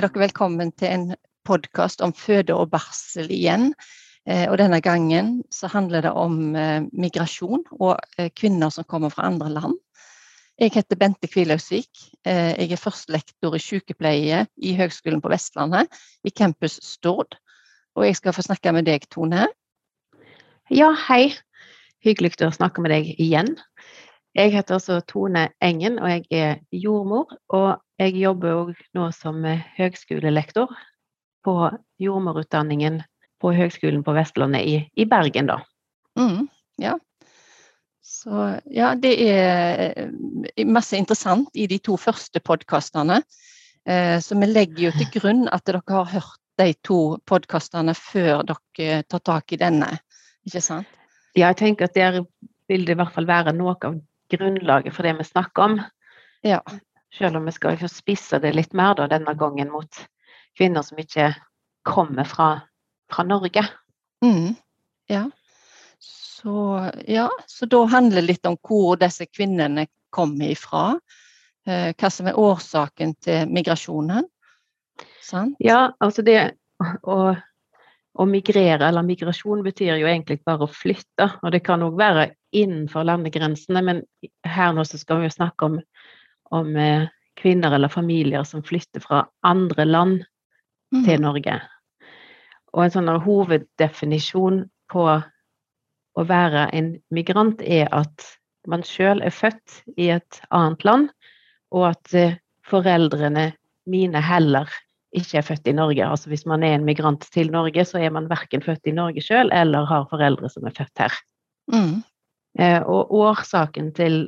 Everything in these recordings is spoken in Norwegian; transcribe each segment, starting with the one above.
er dere velkommen til en podkast om føde og barsel igjen. Eh, og denne gangen så handler det om eh, migrasjon og eh, kvinner som kommer fra andre land. Jeg heter Bente Kvilhausvik. Jeg er førstelektor i sykepleie i Høgskolen på Vestlandet, i campus Stord. Og jeg skal få snakke med deg, Tone. Ja, hei. Hyggelig å snakke med deg igjen. Jeg heter også Tone Engen, og jeg er jordmor. Og jeg jobber òg nå som høgskolelektor på jordmorutdanningen på Høgskolen på Vestlandet i, i Bergen, da. Mm, ja. Så ja, det er eh, masse interessant i de to første podkastene. Eh, så vi legger jo til grunn at dere har hørt de to podkastene før dere tar tak i denne, ikke sant? Ja, jeg tenker at der vil det i hvert fall være noe av grunnlaget for det vi snakker om. Ja. Selv om vi skal spisse det litt mer da, denne gangen mot kvinner som ikke kommer fra, fra Norge. Mm. Ja. Så, ja. Så da handler det litt om hvor disse kvinnene kommer ifra. Eh, hva som er årsaken til migrasjonen. Sant? Ja, altså det å, å migrere, eller migrasjon, betyr jo egentlig bare å flytte. Og det kan òg være innenfor landegrensene, men her nå så skal vi jo snakke om, om eh, kvinner eller familier som flytter fra andre land mm. til Norge. Og en sånn hoveddefinisjon på å være en migrant er at man sjøl er født i et annet land, og at eh, foreldrene mine heller ikke er født i Norge. Altså hvis man er en migrant til Norge, så er man verken født i Norge sjøl eller har foreldre som er født her. Mm. Eh, og årsaken til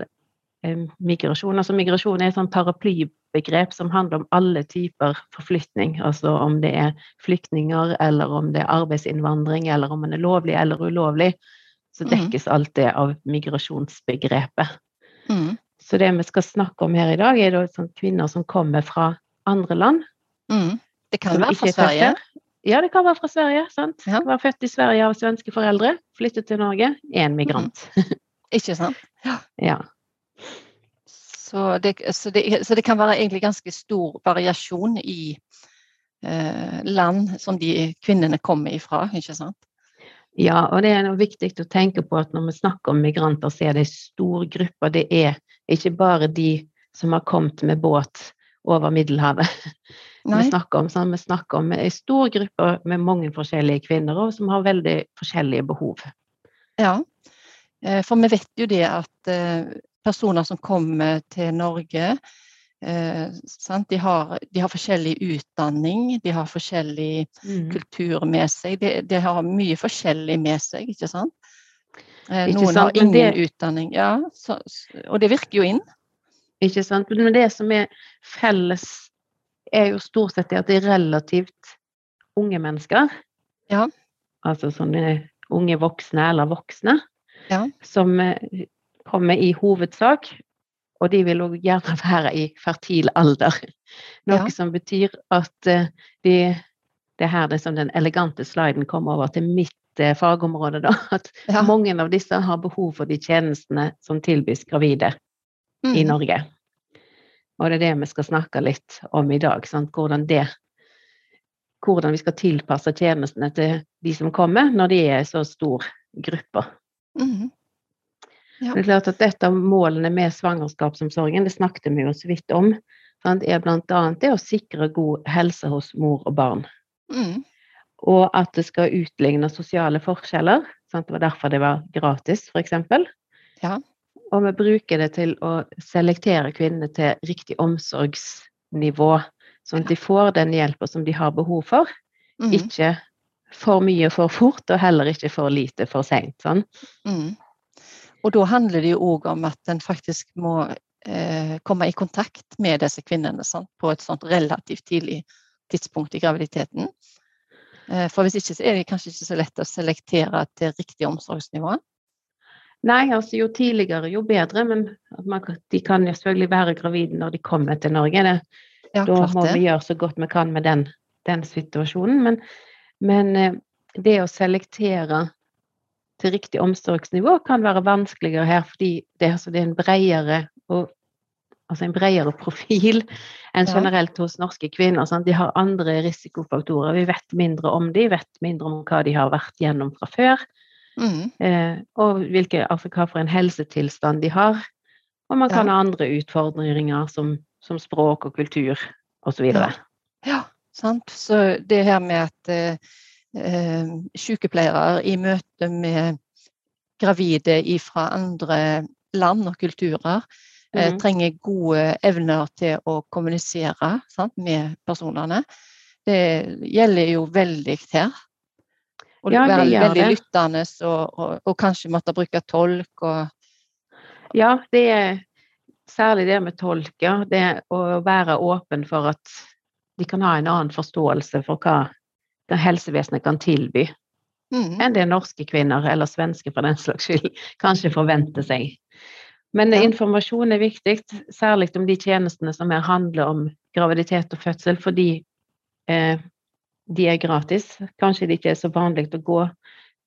eh, migrasjon Altså migrasjon er et sånn paraplybegrep som handler om alle typer forflytning. Altså om det er flyktninger, eller om det er arbeidsinnvandring, eller om man er lovlig eller ulovlig. Så mm. dekkes alt det av migrasjonsbegrepet. Mm. Så det vi skal snakke om her i dag, er da sånn kvinner som kommer fra andre land. Mm. Det kan være fra Sverige? Ja, det kan være fra Sverige. sant? Ja. Var født i Sverige av svenske foreldre, flyttet til Norge, er en migrant. Mm. Ikke sant? Ja. ja. Så, det, så, det, så, det, kan være egentlig ganske stor variasjon i eh, land som de kvinnene kommer ifra, ikke sant? Ja, og det er noe viktig å tenke på at når vi snakker om migranter, så er det en stor gruppe. Det er ikke bare de som har kommet med båt over Middelhavet. Nei. Vi snakker om, sånn, vi snakker om en stor gruppe med mange forskjellige kvinner og som har veldig forskjellige behov. Ja, eh, for vi vet jo det at eh, personer som kommer til Norge, eh, de, har, de, har, forskjellig utdanning, de har forskjellig mm. kultur med seg. De, de, har mye forskjellig med seg, ikke sant? Ikke Noen sant, har ingen det... utdanning, ja, så, og det virker jo inn. Ikke sant. Men det som er felles, er jo stort sett det at det er relativt unge mennesker. Ja. Altså sånne unge voksne eller voksne. Ja. Som eh, kommer i hovedsak. Og de vil òg gjerne være i fertil alder. Noe ja. som betyr at eh, de Det her det som den elegante sliden kommer over til mitt eh, fagområde, da. At mange av disse har behov for de tjenestene som tilbys gravide mm. i Norge. Og det er det vi skal snakke litt om i dag. Sant? Hvordan, det, hvordan vi skal tilpasse tjenestene til de som kommer, når de er så stor gruppe. Mm. Ja. Det er klart at Dette av målene med svangerskapsomsorgen det snakket vi jo så vidt om, sant? er bl.a. det å sikre god helse hos mor og barn. Mm. Og at det skal utligne sosiale forskjeller. Sant? Det var derfor det var gratis, f.eks. Ja. Og vi bruker det til å selektere kvinnene til riktig omsorgsnivå, sånn at de får den hjelpa som de har behov for. Mm. Ikke for mye for fort, og heller ikke for lite for seint. Sånn. Mm. Og da handler det jo òg om at en faktisk må eh, komme i kontakt med disse kvinnene sant? på et sånt relativt tidlig tidspunkt i graviditeten. Eh, for hvis ikke så er det kanskje ikke så lett å selektere til riktig omsorgsnivå. Nei, altså jo tidligere jo bedre, men man, de kan jo selvfølgelig være gravide når de kommer til Norge. Det, ja, da må vi gjøre så godt vi kan med den, den situasjonen. Men, men, eh, det å selektere til riktig omsorgsnivå kan være vanskeligere her, fordi det, altså det er en bredere, og, altså en bredere profil enn generelt hos norske kvinner. Sant? De har andre risikofaktorer. Vi vet mindre om de, vet mindre om hva de har vært gjennom fra før. Mm. Eh, og hvilke, altså hva for en helsetilstand de har. Og man kan Ja. ha andre utfordringer som, som språk og kultur osv. Ja. Ja, sant. Så det her med at eh, eh, sykepleiere i møte med gravide fra andre land og kulturer eh, Mhm. trenger gode evner til å kommunisere sant, med personene. Det gjelder jo veldig her. Å Ja, være veldig det. lyttende og, og, og kanskje måtte bruke tolk og Ja, det er særlig det med tolker. Det å være åpen for at de kan ha en annen forståelse for hva helsevesenet kan tilby, mm, enn det norske kvinner, eller svenske for den slags skyld, kanskje forventer seg. Men Ja. informasjon er viktig, særlig om de tjenestene som her handler om graviditet og fødsel, fordi eh, de er gratis. Kanskje det ikke er så vanlig å gå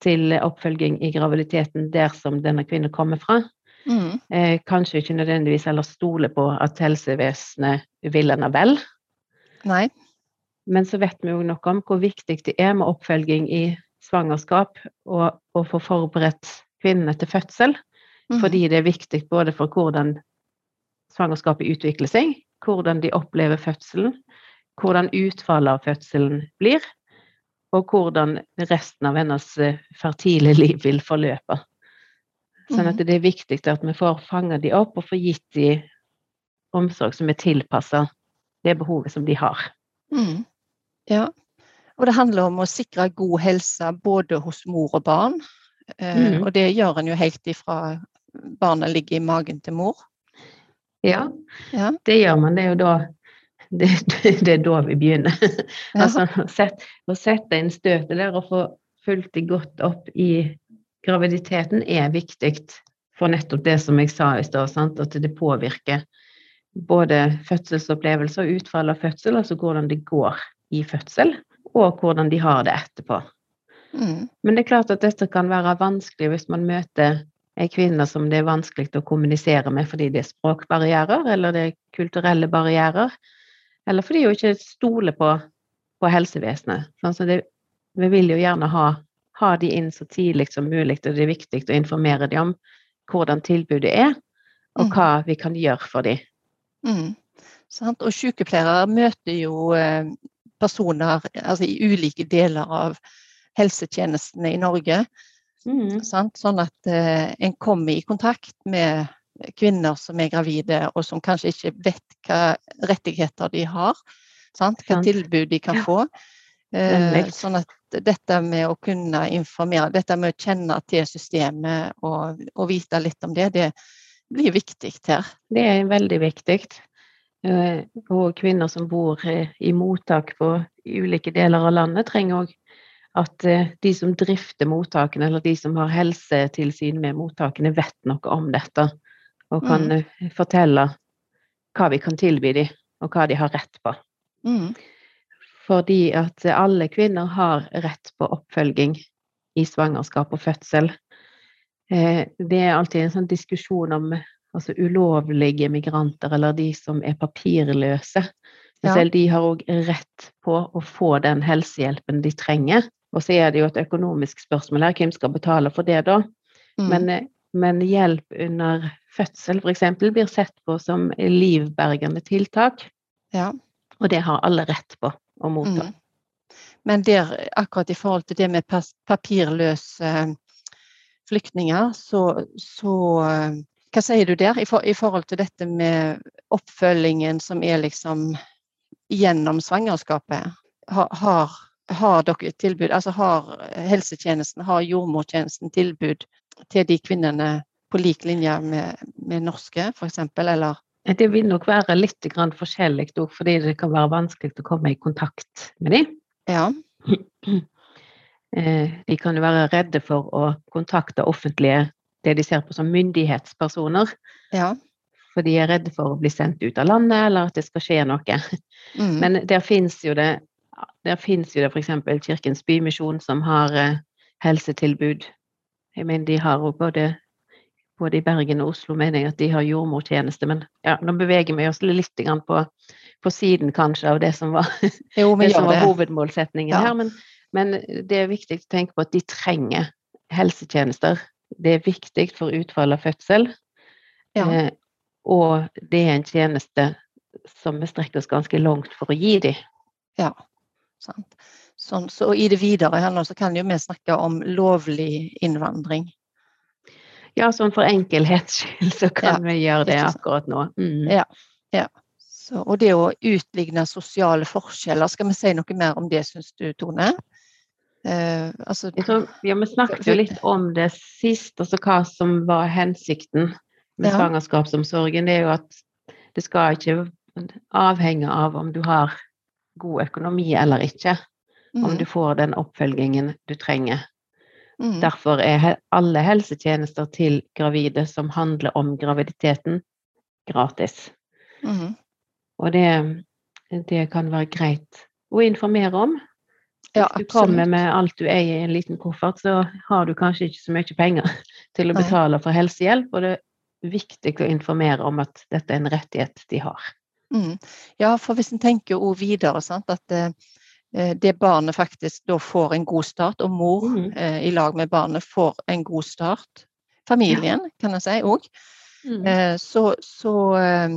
til oppfølging i graviditeten der som denne kvinnen kommer fra. mm, Eh, kanskje ikke nødvendigvis heller stole på at helsevesenet vil henne vel. Nei. Men så vet vi jo noe om hvor viktig det er med oppfølging i svangerskap og å få forberedt kvinnene til fødsel. mm, Fordi det er viktig både for hvordan svangerskapet utvikler seg, hvordan de opplever fødselen, hvordan utfallet av fødselen blir, og hvordan resten av hennes eh, fertile liv vil forløpe. Sånn at Mhm. det er viktig at vi får fanget de opp og får gitt de omsorg som er tilpassa det behovet som de har. Mm. Ja. Og det handler om å sikre god helse både hos mor og barn. Mhm. Og det gjør en jo helt ifra barnet ligger i magen til mor. Ja, Ja. det gjør man. Det er jo da det, det er da vi begynner. Ja. Altså å sette, inn støtet der og få fulgt det godt opp i graviditeten er viktig for nettopp det som jeg sa i stad, at det påvirker både fødselsopplevelse og utfall av fødsel, altså hvordan det går i fødsel, og hvordan de har det etterpå. Mm. Men det er klart at dette kan være vanskelig hvis man møter ei kvinne som det er vanskelig å kommunisere med fordi det er språkbarrierer, eller det er kulturelle barrierer, eller fordi hun ikke stoler på, på helsevesenet. Altså det, vi vil jo gjerne ha, ha de inn så tidlig som mulig, og det er viktig å informere dem om hvordan tilbudet er, og Mhm. hva vi kan gjøre for dem. Mm. Sant? Og sykepleiere møter jo eh, personer altså, i ulike deler av helsetjenestene i Norge. Mm. Sant? Sånn at eh, en kommer i kontakt med kvinner som er gravide, og som kanskje ikke vet hva rettigheter de har. Sant? Hva tilbud de kan få. Eh, sånn at dette med å kunne informere, dette med å kjenne til systemet og, og vite litt om det, det blir viktig her. Det er veldig viktig. Eh, Og kvinner som bor eh, i mottak på ulike deler av landet, trenger òg at eh, de som drifter mottakene, eller de som har helsetilsyn med mottakene, vet noe om dette. Og kan Mm. eh, fortelle hva vi kan tilby dem, og hva de har rett på. Mm. Fordi at alle kvinner har rett på oppfølging i svangerskap og fødsel. Eh, Det er alltid en sånn diskusjon om altså ulovlige migranter, eller de som er papirløse. Ja. Selv de har òg rett på å få den helsehjelpen de trenger. Og så er det jo et økonomisk spørsmål her, hvem skal betale for det da? Mm. Men, eh, men hjelp under fødsel f.eks. blir sett på som livbergende tiltak, ja. og det har alle rett på å motta. Mm. Men der, akkurat i forhold til det med papirløse flyktninger, så, så Hva sier du der i, for, i forhold til dette med oppfølgingen som er liksom gjennom svangerskapet? Har, har, har dere tilbud, altså har helsetjenesten, har jordmortjenesten tilbud til de kvinnene på lik linje med, med norske, f.eks., eller? Det vil nok være litt grann forskjellig òg, fordi det kan være vanskelig å komme i kontakt med dem. Ja. Eh, De kan jo være redde for å kontakte offentlige, det de ser på som myndighetspersoner. ja. For de er redde for å bli sendt ut av landet, eller at det skal skje noe. Mm. Men der fins jo det der finnes jo det f.eks. Kirkens Bymisjon som har eh, helsetilbud. Jeg mener de har jo både, både i Bergen og Oslo mener jeg at de har jordmortjeneste, men ja, nå beveger vi oss litt på, på siden kanskje av det som var, Jo, det som var det. hovedmålsetningen Ja. her. Men, men det er viktig å tenke på at de trenger helsetjenester. Det er viktig for utfall av fødsel. Ja. Eh, og det er en tjeneste som vi strekker oss ganske langt for å gi dem. Ja, sant. Sånn, så i det videre her nå så kan jo vi snakke om lovlig innvandring. Ja, sånn for enkelhets skyld så kan vi gjøre det akkurat nå. Mm. Ja. Så, og det å utligne sosiale forskjeller, skal vi si noe mer om det, syns du, Tone? Eh, altså, tror, ja, vi snakket jo litt om det sist, altså hva som var hensikten med Ja. svangerskapsomsorgen. Det er jo at det skal ikke avhenge av om du har god økonomi eller ikke, om mm, du får den oppfølgingen du trenger. mm, Derfor er alle helsetjenester til gravide som handler om graviditeten, gratis. mm. Og det, det kan være greit å informere om. Ja, Hvis du kommer med alt du eier i en liten koffert, så har du kanskje ikke så mye penger til å betale for helsehjelp, og det er viktig å informere om at dette er en rettighet de har. Mm. Ja, for hvis en tenker jo videre, sant, at eh, det barnet faktisk da får en god start, og mor mm. eh, i lag med barnet får en god start, familien kan jeg si òg, eh, så, så eh,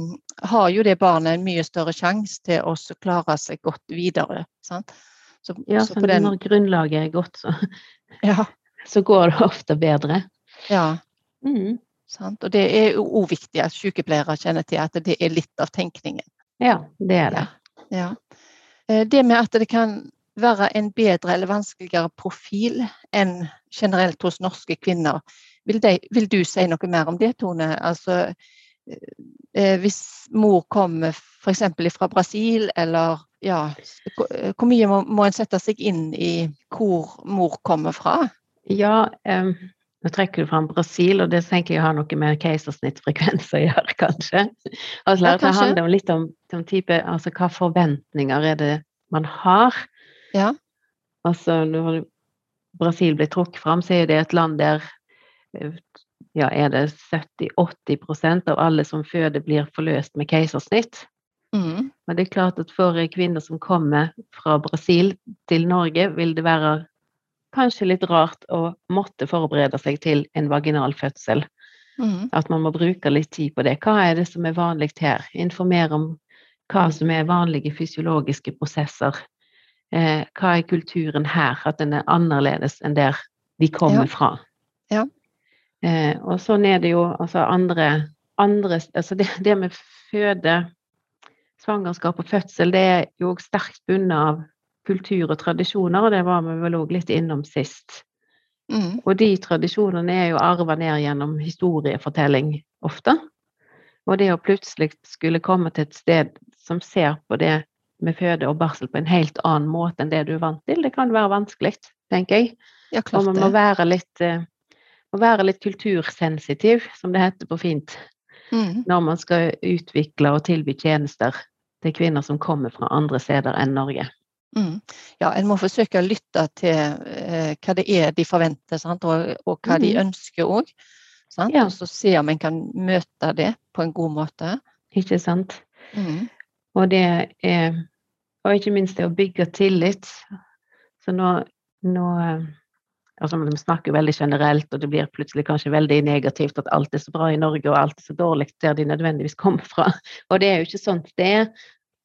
har jo det barnet en mye større sjanse til å klare seg godt videre. Sant? Så, Ja, så den når grunnlaget er godt, så, Ja. så går det ofte bedre. ja Mm. sant? Og det er jo òg viktig at sykepleiere kjenner til at det er litt av tenkningen. Ja, det er det. Ja. Eh, Det med at det kan være en bedre eller vanskeligere profil enn generelt hos norske kvinner. Vil, de, vil du si noe mer om det, Tone? Altså, eh, hvis mor kommer f.eks. fra Brasil, eller ja Hvor eh, mye må, må en sette seg inn i hvor mor kommer fra? Ja, em, nå trekker du fram Brasil, og det tenker jeg har noe med keisersnittfrekvens å gjøre, kanskje. Altså, Ja, det handler litt om, om type, altså hva forventninger er det man har? Ja. Altså, når Brasil blir trukket fram, så er det et land der ja, er det 70-80% av alle som føder, blir forløst med keisersnitt. Mm. Men det er klart at for kvinner som kommer fra Brasil til Norge, vil det være kanskje litt rart å måtte forberede seg til en vaginal fødsel. Mm. At man må bruke litt tid på det. Hva er det som er vanlig her? Informere om hva som er vanlige fysiologiske prosesser. Eh, hva er kulturen her? At den er annerledes enn der de kommer Ja. fra. Ja. Eh, og sånn er det jo altså andre, andre altså det, det med føde, svangerskap og fødsel, det er jo sterkt bundet av kultur og tradisjoner, og det var vi vel òg litt innom sist. Mm. Og de tradisjonene er jo arva ned gjennom historiefortelling ofte. Og det å plutselig skulle komme til et sted som ser på det med føde og barsel på en helt annen måte enn det du er vant til, det kan være vanskelig, tenker jeg. Ja, Og man må være litt, eh, må være litt kultursensitiv, som det heter på fint, Mm. når man skal utvikle og tilby tjenester til kvinner som kommer fra andre steder enn Norge. Mm. Ja, en må forsøke å lytte til eh, hva det er de forventer, sant? Og, og hva de Mhm. ønsker òg. Ja. Og så se om en kan møte det på en god måte. Ikke sant? Mm. Og det er Og ikke minst det å bygge tillit. Så nå, nå eh, Altså, vi snakker veldig generelt, og det blir plutselig kanskje veldig negativt at alt er så bra i Norge, og alt er så dårlig der de nødvendigvis kommer fra. Og det er jo ikke sånn det er.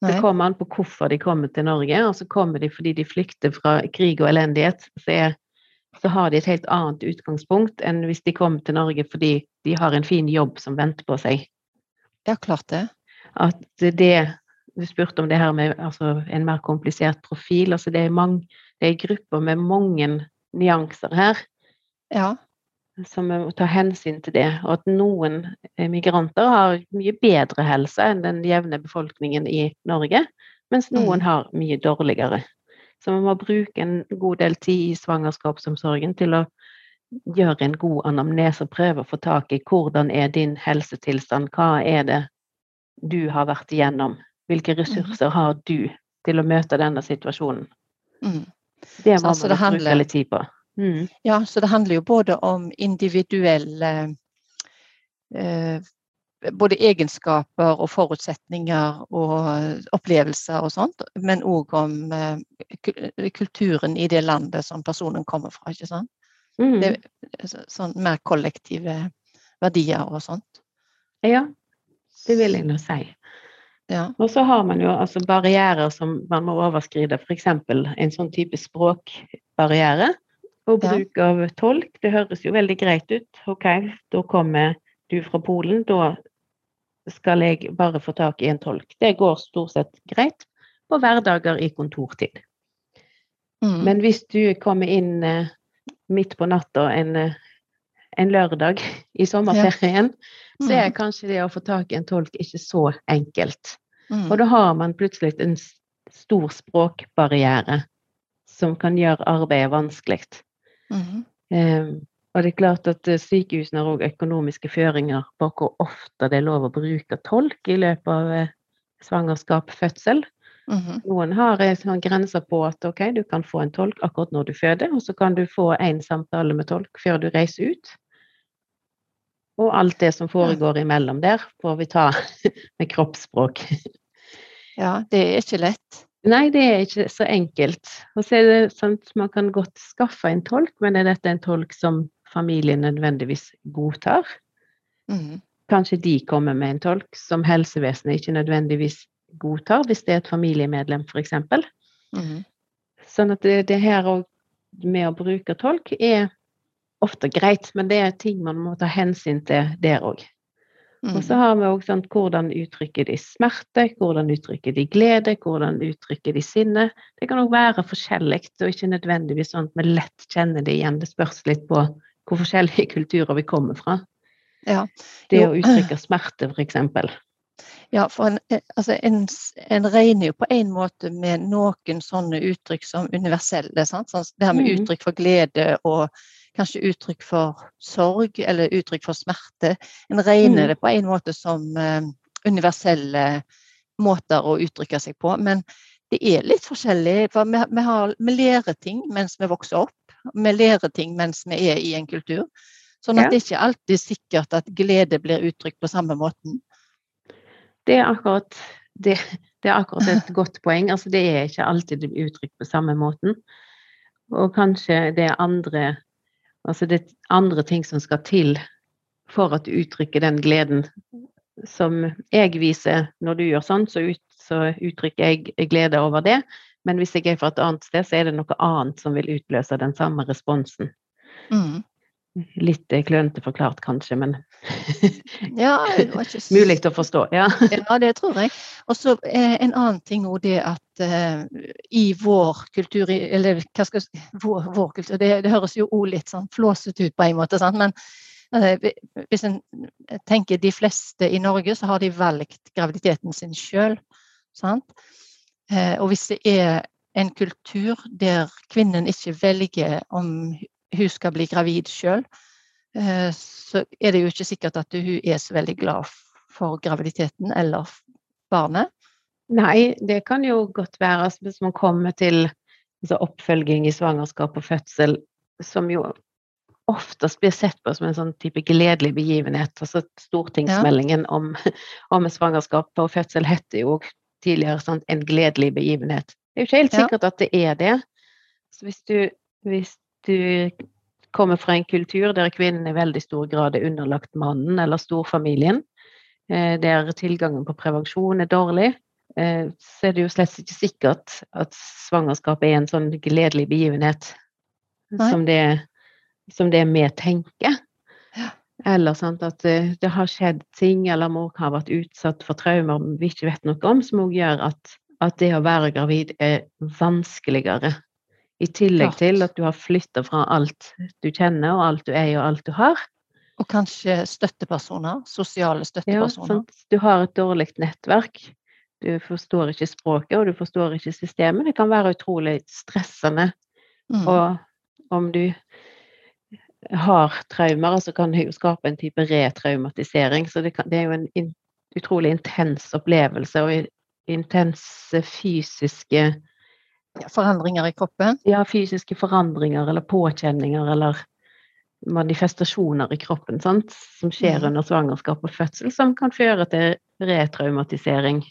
Det kommer an på hvorfor de kommer til Norge, og så kommer de fordi de flykter fra krig og elendighet. Så, er, så har de et helt annet utgangspunkt enn hvis de kommer til Norge fordi de har en fin jobb som venter på seg. Ja, klart det. At det Du spurte om det her med altså, en mer komplisert profil. altså Det er, mange, det er grupper med mange nyanser her, Ja. Som vi må ta hensyn til det. Og at noen migranter har mye bedre helse enn den jevne befolkningen i Norge, mens noen Mm. har mye dårligere. Så vi må bruke en god del tid i svangerskapsomsorgen til å gjøre en god anamnese og prøve å få tak i hvordan er din helsetilstand, hva er det du har vært igjennom, hvilke ressurser har du til å møte denne situasjonen. Mm. Det Så må altså man bruke handler- litt tid på. Mm. ja, så det handler jo både om individuelle eh, både egenskaper og forutsetninger og opplevelser og sånt, men òg om eh, kulturen i det landet som personen kommer fra. ikke sant? Mm. Det, sånn mer kollektive verdier og sånt. Ja, det vil jeg nå si. Ja. Og så har man jo altså barrierer som man må overskride, f.eks. en sånn type språkbarriere. Og Ja. bruk av tolk, det høres jo veldig greit ut. OK, da kommer du fra Polen, da skal jeg bare få tak i en tolk. Det går stort sett greit på hverdager i kontortid. Mm. Men hvis du kommer inn eh, midt på natta en, eh, en lørdag i sommerferien, så er Mm. kanskje det å få tak i en tolk ikke så enkelt. Mm. Og da har man plutselig en stor språkbarriere som kan gjøre arbeidet vanskelig. Mhm. Eh, og det er klart at eh, sykehusene har òg økonomiske føringer på hvor ofte det er lov å bruke tolk i løpet av eh, svangerskap, fødsel. Mhm. Noen har en sånn grense på at ok, du kan få en tolk akkurat når du føder, og så kan du få en samtale med tolk før du reiser ut. Og alt det som foregår imellom der, får vi ta med kroppsspråk. Ja, det er ikke lett. Nei, det er ikke så enkelt. Og så er det sant, man kan godt skaffe en tolk, men er dette en tolk som familien nødvendigvis godtar? Mm. Kanskje de kommer med en tolk som helsevesenet ikke nødvendigvis godtar, hvis det er et familiemedlem f.eks. Mm. Sånn at det, det her òg med å bruke tolk er ofte greit, men det er ting man må ta hensyn til der òg. Og så har vi òg sånn hvordan uttrykker de smerte, hvordan uttrykker de glede, hvordan uttrykker de sinne. Det kan òg være forskjellig, og ikke nødvendigvis sånn at vi lett kjenner det igjen. Det spørs litt på hvor forskjellige kulturer vi kommer fra. Ja. Det å uttrykke smerte, eksempel. Ja, for en, eh, altså en, en regner jo på en måte med noen sånne uttrykk som universelle. Sant? Sånn, det her med Mhm. uttrykk for glede og kanskje uttrykk for sorg eller uttrykk for smerte. En regner Mhm. det på en måte som eh, universelle måter å uttrykke seg på. Men det er litt forskjellig. For vi, vi, har, vi lærer ting mens vi vokser opp. Vi lærer ting mens vi er i en kultur. Sånn at Ja. det er ikke alltid sikkert at glede blir uttrykt på samme måten. Det er akkurat det, det er akkurat et godt poeng. Altså, det er ikke alltid det blir uttrykt på samme måten. Og kanskje det er andre Altså det er andre ting som skal til for at du uttrykker den gleden som jeg viser når du gjør sånn, så, ut, så uttrykker jeg glede over det. Men hvis jeg er fra et annet sted, så er det noe annet som vil utløse den samme responsen. Mm. Litt eh, klønete forklart, kanskje, men Ja, ikke mulig til å forstå. Ja. Ja, det tror jeg. Og så eh, en annen ting òg det at eh, i vår kultur, eller hva skal jeg vår, vår kultur, det, det høres jo òg litt sånn flåsete ut på en måte, sant? men eh, hvis en tenker de fleste i Norge, så har de valgt graviditeten sin sjøl. Uh, og hvis det er en kultur der kvinnen ikke velger om hun skal bli gravid sjøl, uh, så er det jo ikke sikkert at hun er så veldig glad for graviditeten eller barnet. Nei, det kan jo godt være altså, hvis man kommer til altså, oppfølging i svangerskap og fødsel, som jo oftest blir sett på som en sånn type gledelig begivenhet. Altså stortingsmeldingen om, om svangerskap og fødsel heter jo tidligere sånn, en gledelig begivenhet. Det er jo ikke helt Ja. sikkert at det er det. Så hvis du, hvis du kommer fra en kultur der kvinnen i veldig stor grad er underlagt mannen eller storfamilien, eh, der tilgangen på prevensjon er dårlig, så er det jo slett ikke sikkert at svangerskap er en sånn gledelig begivenhet som det, som det vi tenker. Ja. Eller sant, at eh, det har skjedd ting, eller mor har vært utsatt for traumer vi ikke vet noe om, som òg gjør at, at det å være gravid er vanskeligere. I tillegg Klart. til at du har flytta fra alt du kjenner, og alt du er og alt du har. Og kanskje støttepersoner, sosiale Ja, støttepersoner. sant? Du har et dårlig nettverk. Du forstår ikke språket, og du forstår ikke systemet. Det kan være utrolig stressende. Mm. Og om du har traumer, så kan det jo skape en type retraumatisering. Så det, kan, det er jo en in, utrolig intens opplevelse, og intense fysiske Ja, forandringer i kroppen. ja, fysiske forandringer eller påkjenninger eller manifestasjoner i kroppen sant? som skjer Mm. under svangerskap og fødsel, som kan føre til retraumatisering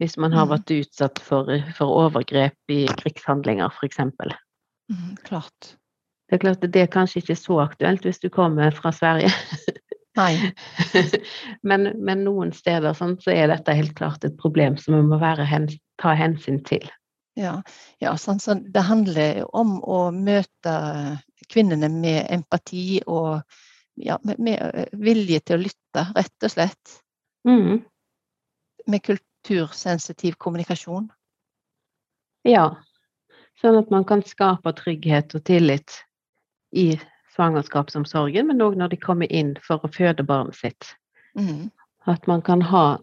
hvis man har Mm. vært utsatt for, for overgrep i krigshandlinger, f.eks. Mm, klart. Det er klart at det er kanskje ikke så aktuelt hvis du kommer fra Sverige, Nei. men, men noen steder sånn, så er dette helt klart et problem som vi må hen, ta hensyn til. Ja, ja sånn, så det handler om å møte kvinnene med empati og ja, med, med eh, vilje til å lytte, rett og slett. Mm. Med kultursensitiv kommunikasjon. Ja, sånn at man kan skape trygghet og tillit i svangerskapsomsorgen, men òg når de kommer inn for å føde barnet sitt. Mm. At man kan ha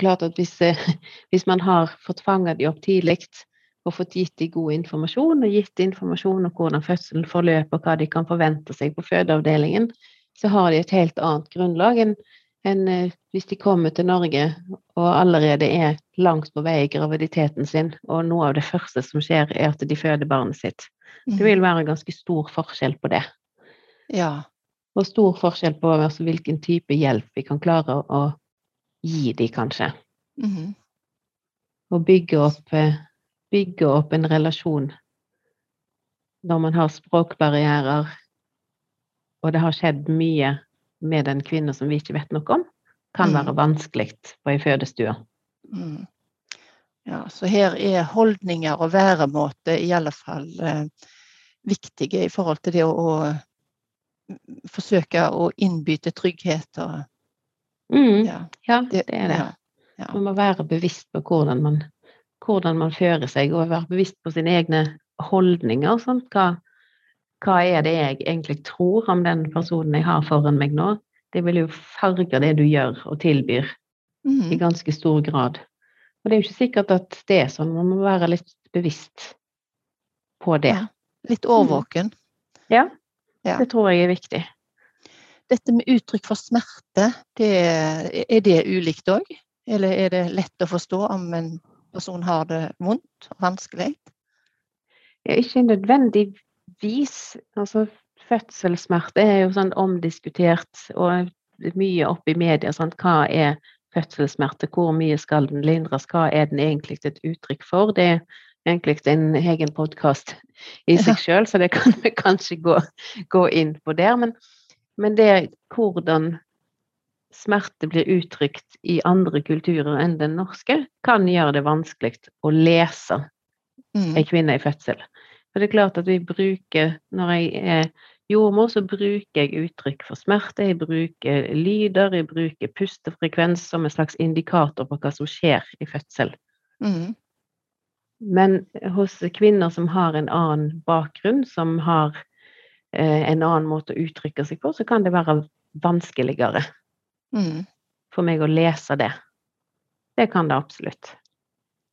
Klart at hvis, eh, hvis man har fått fanga de opp tidlig og fått gitt de god informasjon, og gitt informasjon om hvordan fødselen forløper, og hva de kan forvente seg på fødeavdelingen, så har de et helt annet grunnlag enn enn, eh, hvis de kommer til Norge og allerede er langt på vei i graviditeten sin, og noe av det første som skjer, er at de føder barnet sitt. Det vil være en ganske stor forskjell på det. Ja. Og stor forskjell på altså, hvilken type hjelp vi kan klare å, å gi dem, kanskje. Mm. Og bygge opp, eh, bygge opp en relasjon når man har språkbarrierer, og det har skjedd mye med den kvinne som vi ikke vet noe om, kan Mm. være vanskelig på ei fødestue. Mm. Ja, så her er holdninger og væremåte i alle fall eh, viktige i forhold til det å, å mm, forsøke å innby til trygghet og Mm, ja. ja, det er det. Ja, ja. Man må være bevisst på hvordan man, hvordan man fører seg, og være bevisst på sine egne holdninger. Sånn, Hva, hva er det jeg egentlig tror om den personen jeg har foran meg nå? Det vil jo farge det du gjør og tilbyr i Mhm. ganske stor grad. Og det er jo ikke sikkert at det er sånn, man må være litt bevisst på det. Ja. Litt årvåken. Ja, Ja. det tror jeg er viktig. Dette med uttrykk for smerte, det, er det ulikt òg? Eller er det lett å forstå om en person har det vondt og vanskelig? Ja, Ikke nødvendigvis. Altså, fødselssmerte er jo sånn omdiskutert og mye oppe i media. Sant? Hva er fødselssmerte? Hvor mye skal den lindres? Hva er den egentlig et uttrykk for? Det er egentlig en egen podkast i seg sjøl, så det kan vi kanskje gå, gå inn på der. Men, men det er hvordan smerte blir uttrykt i andre kulturer enn den norske, kan gjøre det vanskelig å lese Mm. ei kvinne i fødsel. For det er klart at vi bruker, når jeg er jordmor, så bruker jeg uttrykk for smerte, jeg bruker lyder, jeg bruker pustefrekvens som en slags indikator på hva som skjer i fødsel. Mm. Men hos kvinner som har en annen bakgrunn, som har eh, en annen måte å uttrykke seg på, så kan det være vanskeligere Mm. for meg å lese det. Det kan det absolutt.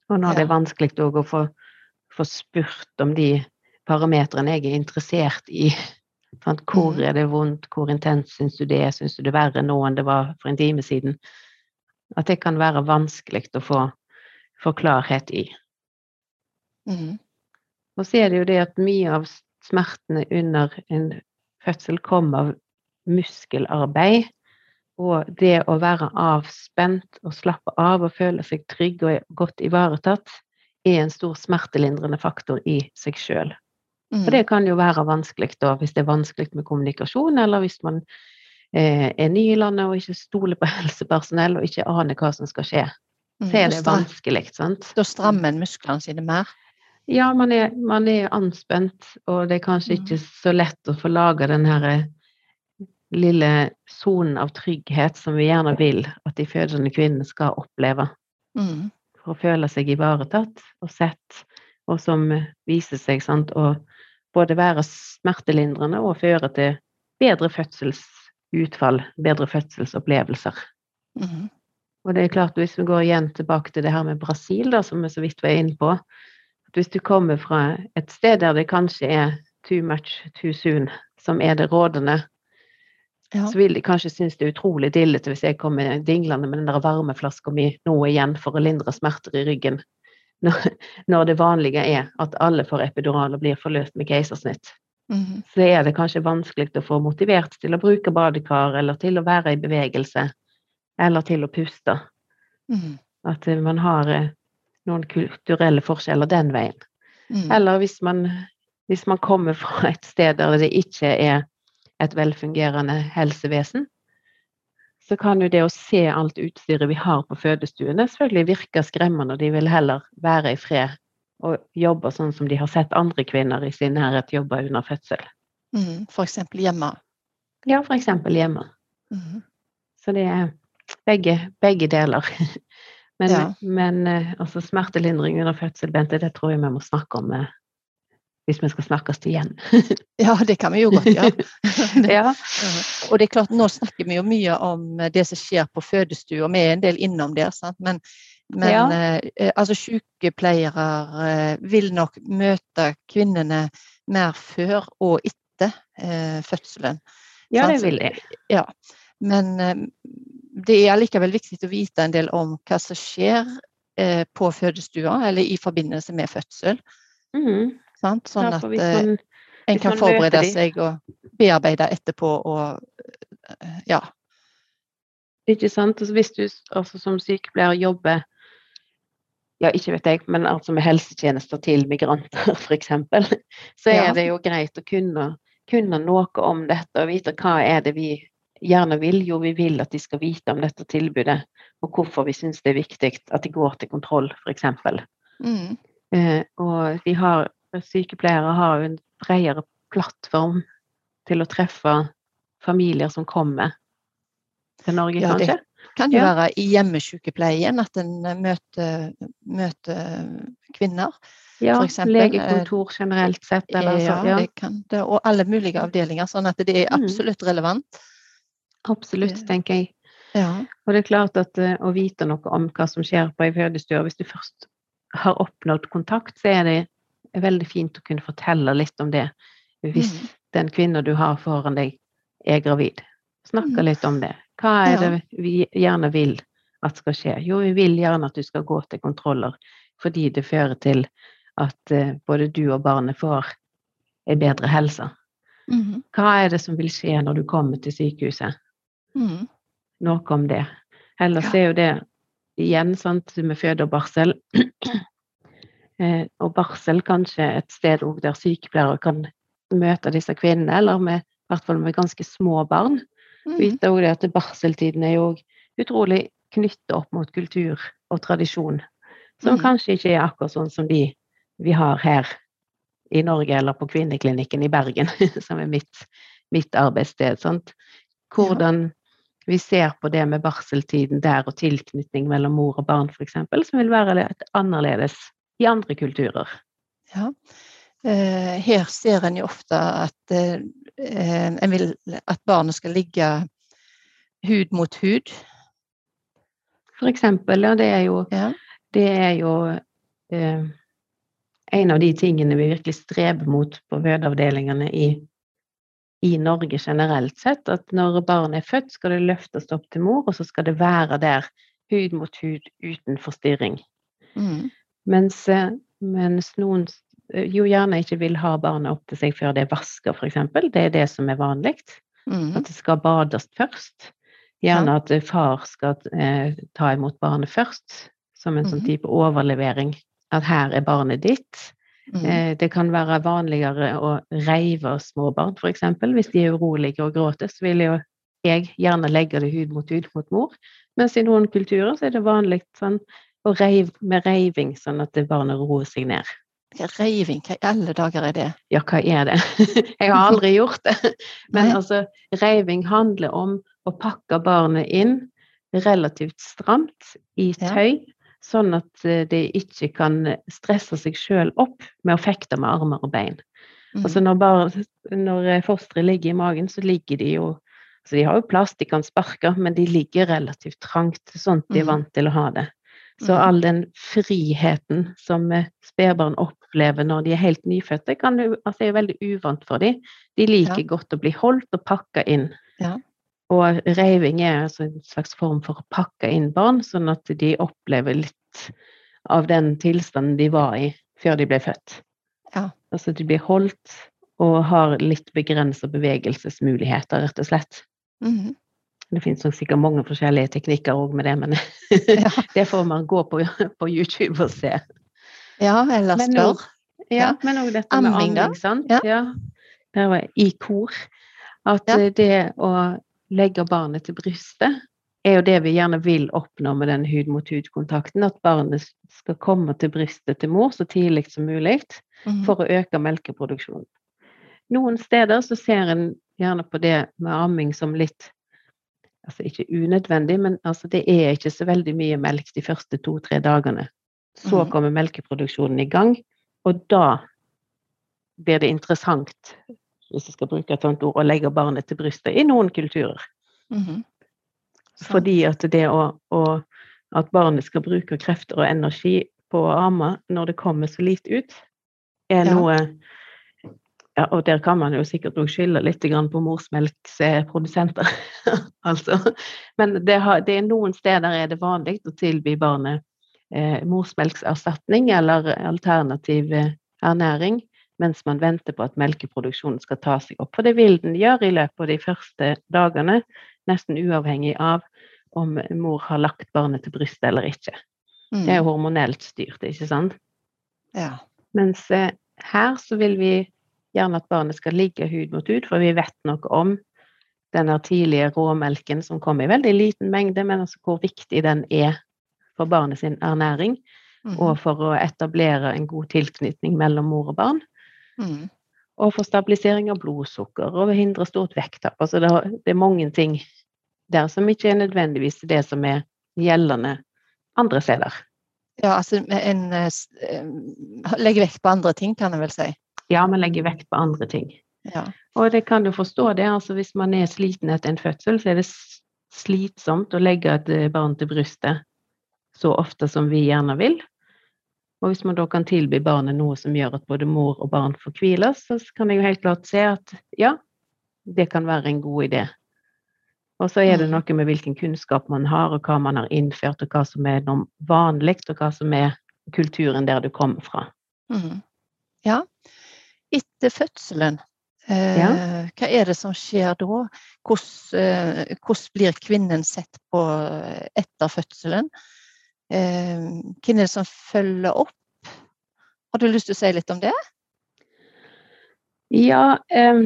Og når det er Ja. vanskelig å få, få spurt om de parametrene jeg er interessert i. Sant? Hvor Mhm. er det vondt, hvor intenst syns du det er, syns du det er verre nå enn det var for en time siden? At det kan være vanskelig å få, få klarhet i. Mm. Og så er det jo det at mye av smertene under en fødsel kommer av muskelarbeid. Og det å være avspent og slappe av og føle seg trygg og godt ivaretatt, er en stor smertelindrende faktor i seg sjøl. Og Mm. det kan jo være vanskelig da, hvis det er vanskelig med kommunikasjon, eller hvis man eh, er ny i landet og ikke stoler på helsepersonell og ikke aner hva som skal skje. Mm. Så er det vanskelig, sant? Da strammer en musklene sine mer. Ja, man er, man er anspent, og det er kanskje Mm. ikke så lett å få laga den her eh, lille sonen av trygghet som vi gjerne vil at de fødende kvinnene skal oppleve. Mm. Å føle seg ivaretatt og sett, og som viser seg sant, å både være smertelindrende og føre til bedre fødselsutfall, bedre fødselsopplevelser. Mm. Og det er klart, hvis vi går igjen tilbake til det her med Brasil, da, som vi så vidt var inne på, at hvis du kommer fra et sted der det kanskje er too much too soon, som er det rådende, Ja. så vil de kanskje synes det er utrolig dillete hvis jeg kommer dinglende med den der varmeflaska mi nå igjen for å lindre smerter i ryggen, når, når det vanlige er at alle får epidural og blir forløst med keisersnitt. Mhm. så er det kanskje vanskelig å få motivert til å bruke badekar, eller til å være i bevegelse, eller til å puste. Mhm. At eh, man har eh, noen kulturelle forskjeller den veien. Mm. Eller hvis man, hvis man kommer fra et sted der det ikke er et velfungerende helsevesen, så kan jo det å se alt utstyret vi har på fødestuene, selvfølgelig virke skremmende, og de vil heller være i fred og jobbe sånn som de har sett andre kvinner i sin nærhet jobbe under fødsel. Mm, For eksempel hjemme. Ja, eksempel hjemme. Mm. Så det er begge, begge deler. Men, Ja. men eh, altså smertelindring under fødsel, Bente, det tror jeg vi må snakke om eh, hvis vi skal snakkes igjen. Ja, det kan vi jo godt gjøre. Ja. Og det er klart, nå snakker vi jo mye om det som skjer på fødestua, vi er en del innom der, sant? men, men Ja. eh, eh, altså sykepleiere eh, vil nok møte kvinnene mer før og etter eh, fødselen. ja, det vil de. Ja. Men eh, det er allikevel viktig å vite en del om hva som skjer eh, på fødestua, eller i forbindelse med fødsel. Mhm. Sant? Sånn at eh, man, en kan forberede seg og bearbeide etterpå og eh, ja. ikke sant? Altså, hvis du altså, som sykepleier jobber ja, ikke vet jeg, men altså med helsetjenester til migranter, f.eks., så er Ja. det jo greit å kunne, kunne noe om dette og vite hva er det vi gjerne vil. Jo, vi vil at de skal vite om dette tilbudet, og hvorfor vi syns det er viktig at de går til kontroll, f.eks. Mm. Eh, og vi har, sykepleiere har jo en bredere plattform til å treffe familier som kommer til Norge, Ja, det- Kan jo Ja. være i hjemmesykepleien at en eh, møter, møter kvinner. Ja, eh, legekontor generelt sett, eller ja, så, ja, det kan det, og alle mulige avdelinger, sånn at det er Mm. absolutt relevant. absolutt, tenker jeg. Ja. Og det er klart at eh, å vite noe om hva som skjer på ei fødestue, hvis du først har oppnådd kontakt, så er det veldig fint å kunne fortelle litt om det hvis Mm. den kvinna du har foran deg, er gravid. Snakke litt om det. Hva er Ja. det vi gjerne vil at skal skje? Jo, vi vil gjerne at du skal gå til kontroller, fordi det fører til at eh, både du og barnet får ei bedre helse. Mm. Hva er det som vil skje når du kommer til sykehuset? Mm. Noe om det. Ellers Ja. er jo det igjen sant, med føde og barsel. Eh, og barsel kanskje et sted der sykepleiere kan møte disse kvinnene, eller med, i hvert fall med ganske små barn. Mm. Vite òg det at barseltiden er jo utrolig knyttet opp mot kultur og tradisjon, som mm. kanskje ikke er akkurat sånn som de vi har her i Norge, eller på Kvinneklinikken i Bergen, som er mitt, mitt arbeidssted. Sant? Hvordan vi ser på det med barseltiden der, og tilknytning mellom mor og barn, f.eks., som vil være litt annerledes i andre kulturer. Ja. Eh, her ser en jo ofte at eh, en vil at barnet skal ligge hud mot hud. For eksempel, ja, det er jo, Ja. det er jo eh, en av de tingene vi virkelig streber mot på fødeavdelingene i, i Norge generelt sett, at når barnet er født, skal det løftes opp til mor, og så skal det være der hud mot hud uten forstyrring. Mm. Mens, eh, mens noen eh, jo gjerne ikke vil ha barnet opp til seg før det er vaska, f.eks. Det er det som er vanlig. Mm. At det skal bades først. Gjerne at eh, far skal eh, ta imot barnet først, som en sånn Mhm. type overlevering. At her er barnet ditt. Mm. Eh, det kan være vanligere å reive småbarn, f.eks. Hvis de er urolige og gråter, så vil jo jeg gjerne legge det hud mot hud mot mor. Mens i noen kulturer så er det vanlig sånn, å reiv, med reiving, sånn at barnet roer seg ned. Reiving, hva i alle dager er det? Ja, hva er det? Jeg har aldri gjort det. Men altså, reiving handler om å pakke barnet inn relativt stramt i tøy, sånn at de ikke kan stresse seg sjøl opp med å fekte med armer og bein. Mm. Altså når, bar, når eh, fosteret ligger i magen, så ligger de jo så De har jo plass, de kan sparke, men de ligger relativt trangt, sånn at de er Mhm. vant til å ha det. Så Mhm. all den friheten som eh, spedbarn opplever når de er helt nyfødte, kan du, altså er jo veldig uvant for dem. De liker Ja. godt å bli holdt og pakka inn. Ja. Og reiving er altså en slags form for å pakke inn barn, sånn at de opplever litt av den tilstanden de var i før de ble født. Ja. Altså de blir holdt og har litt begrensa bevegelsesmuligheter, rett og slett. Mhm. Det finnes nok sikkert mange forskjellige teknikker òg med det, men Ja. det får man gå på, på YouTube og se. ja, eller spør. Ja, men òg dette med Amming, da? sant. Ja. Ja. Der var i kor. At Ja. eh, det å legge barnet til brystet er jo det vi gjerne vil oppnå med den hud-mot-hud-kontakten. At barnet skal komme til brystet til mor så tidlig som mulig Mhm. for å øke melkeproduksjonen. Noen steder så ser en gjerne på det med amming som litt Altså ikke unødvendig, men altså det er ikke så veldig mye melk de første to-tre dagene. Så Mhm. kommer melkeproduksjonen i gang, og da blir det interessant, hvis jeg skal bruke et sånt ord, å legge barnet til brystet i noen kulturer. Mm -hmm. Fordi at det å, å At barnet skal bruke krefter og energi på å amme når det kommer så lite ut, er Ja. noe ja, Og der kan man jo sikkert òg skylde litt på morsmelkprodusenter. altså. Men det, har, det er noen steder er det vanlig å tilby barnet eh, morsmelkserstatning eller alternativ eh, ernæring mens man venter på at melkeproduksjonen skal ta seg opp. For det vil den gjøre i løpet av de første dagene, nesten uavhengig av om mor har lagt barnet til brystet eller ikke. Det er hormonelt styrt, ikke sant? Ja. Mens eh, her så vil vi gjerne at barnet skal ligge hud mot hud, for vi vet noe om denne tidlige råmelken som kommer i veldig liten mengde, men altså hvor viktig den er for barnet sin ernæring, Mm. og for å etablere en god tilknytning mellom mor og barn. Mm. Og for stabilisering av blodsukker og hindre stort vekttap. Altså det, det er mange ting der som ikke er nødvendigvis det som er gjeldende andre steder. Ja, altså en en s- eh, legger vekt på andre ting, kan jeg vel si. Ja, man legger vekt på andre ting. Ja. Og det kan du forstå det, altså hvis man er sliten etter en fødsel, så er det slitsomt å legge et eh, barn til brystet så ofte som vi gjerne vil. Og hvis man da kan tilby barnet noe som gjør at både mor og barn får hvile, så kan jeg jo helt klart se at ja, det kan være en god idé. Og så er det Mm. noe med hvilken kunnskap man har, og hva man har innført, og hva som er noe vanlig, og hva som er kulturen der du kommer fra. Mm. ja. Etter fødselen, eh, hva er det som skjer da? Hvordan, eh, hvordan blir kvinnen sett på etter fødselen? Eh, hvem er det som følger opp? Har du lyst til å si litt om det? Ja, eh,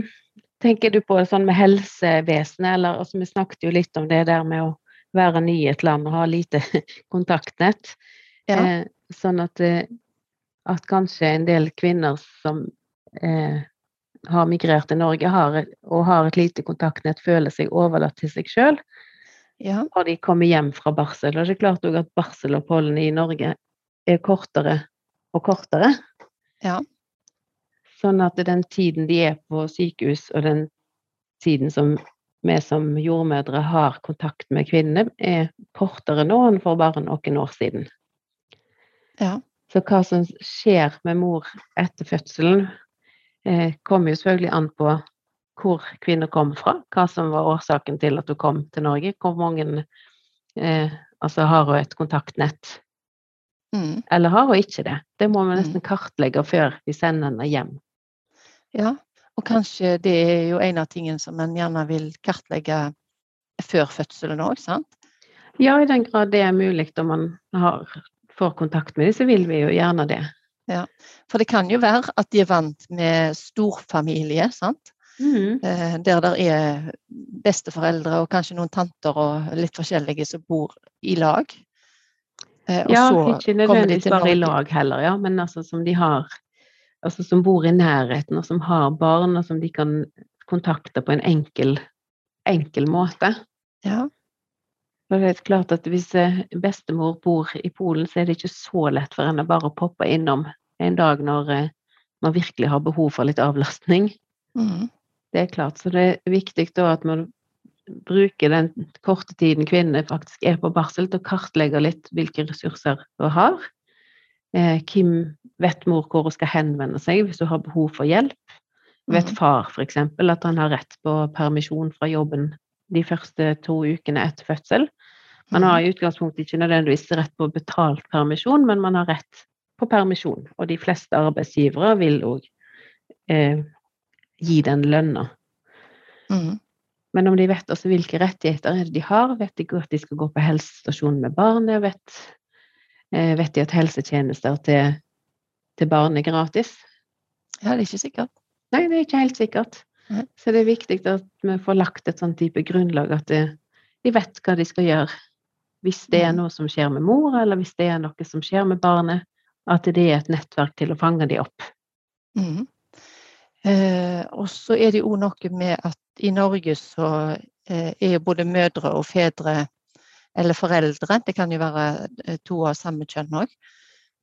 tenker du på sånn med helsevesenet, eller altså vi snakket jo litt om det der med å være ny i et land og ha lite kontaktnett. Ja. Eh, sånn at, eh, at kanskje en del kvinner som eh, har migrert til Norge har, og har et lite kontaktnett, føler seg overlatt til seg sjøl ja. når de kommer hjem fra barsel. Og det er klart også at barseloppholdene i Norge er kortere og kortere. Ja. Sånn at den tiden de er på sykehus, og den tiden som vi som jordmødre har kontakt med kvinnene, er kortere nå enn for bare noen år siden. Ja. Så hva som skjer med mor etter fødselen, eh, kommer jo selvfølgelig an på hvor kvinner kommer fra, hva som var årsaken til at hun kom til Norge, hvor mange eh, altså har hun et kontaktnett, Mm. eller har hun ikke det? Det må vi Mm. nesten kartlegge før vi sender henne hjem. ja. Og kanskje det er jo en av tingene som en gjerne vil kartlegge før fødselen òg, sant? Ja, i den grad det er mulig om man har, får kontakt med dem, så vil vi jo gjerne det. For det kan jo være at de er vant med storfamilie, sant? Mm. Eh, Der det er besteforeldre og kanskje noen tanter og litt forskjellige som bor i lag. Eh, og Ja, ikke nødvendigvis bare i lag heller, ja, men altså som de har Altså som bor i nærheten, og som har barn, og som de kan kontakte på en enkel, enkel måte. Ja. For det er klart at hvis eh, bestemor bor i Polen, så er det ikke så lett for henne bare å poppe innom en dag når eh, man virkelig har behov for litt avlastning. Mm. Det er klart, så det er viktig da at man bruker den korte tiden kvinnene faktisk er på barsel, til å kartlegge litt hvilke ressurser hun har. Eh, hvem vet mor hvor hun skal henvende seg hvis hun har behov for hjelp? Vet Mhm. far f.eks. at han har rett på permisjon fra jobben de første to ukene etter fødsel? Man har i utgangspunktet ikke nødvendigvis rett på betalt permisjon, men man har rett på permisjon. Og de fleste arbeidsgivere vil òg eh, gi den lønna. Mm. Men om de vet også hvilke rettigheter er de har, vet de at de skal gå på helsestasjon med barnet, vet, eh, vet de at helsetjenester til, til barn er gratis? Ja, det er ikke sikkert. Nei, det er ikke helt sikkert. Mm. Så det er viktig at vi får lagt et sånn type grunnlag at det, de vet hva de skal gjøre. Hvis det er noe som skjer med mor, eller hvis det er noe som skjer med barnet, at det er et nettverk til å fange de opp. Mm. Eh, og så er det jo noe med at i Norge så eh, er jo både mødre og fedre, eller foreldre, det kan jo være eh, to av samme kjønn òg,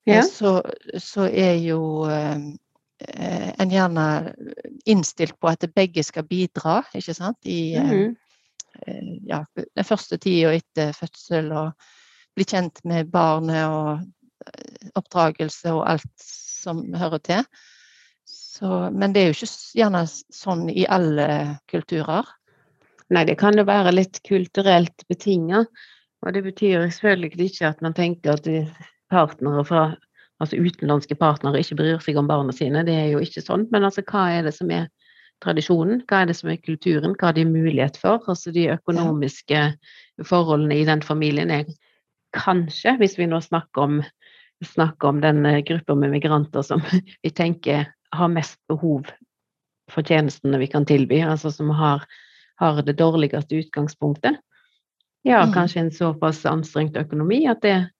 Ja. så, så er jo eh, eh, en gjerne innstilt på at begge skal bidra, ikke sant, i mm. Eh, ja, den første tida etter fødsel og bli kjent med barnet og eh, oppdragelse og alt som hører til. Så, men det er jo ikke gjerne sånn i alle kulturer. Nei, det kan jo være litt kulturelt betinget. Og det betyr selvfølgelig ikke at man tenker at partnere fra Altså utenlandske partnere ikke bryr seg om barna sine. Det er jo ikke sånn. Men altså, hva er det som er tradisjonen? Hva er det som er kulturen? Hva har de mulighet for? Altså de økonomiske forholdene i den familien er kanskje, hvis vi nå snakker om, snakker om den eh, gruppa med migranter som vi tenker har mest behov for tjenestene vi kan tilby, altså som har har det dårligste utgangspunktet. Ja, Mhm. kanskje en såpass anstrengt økonomi at, det,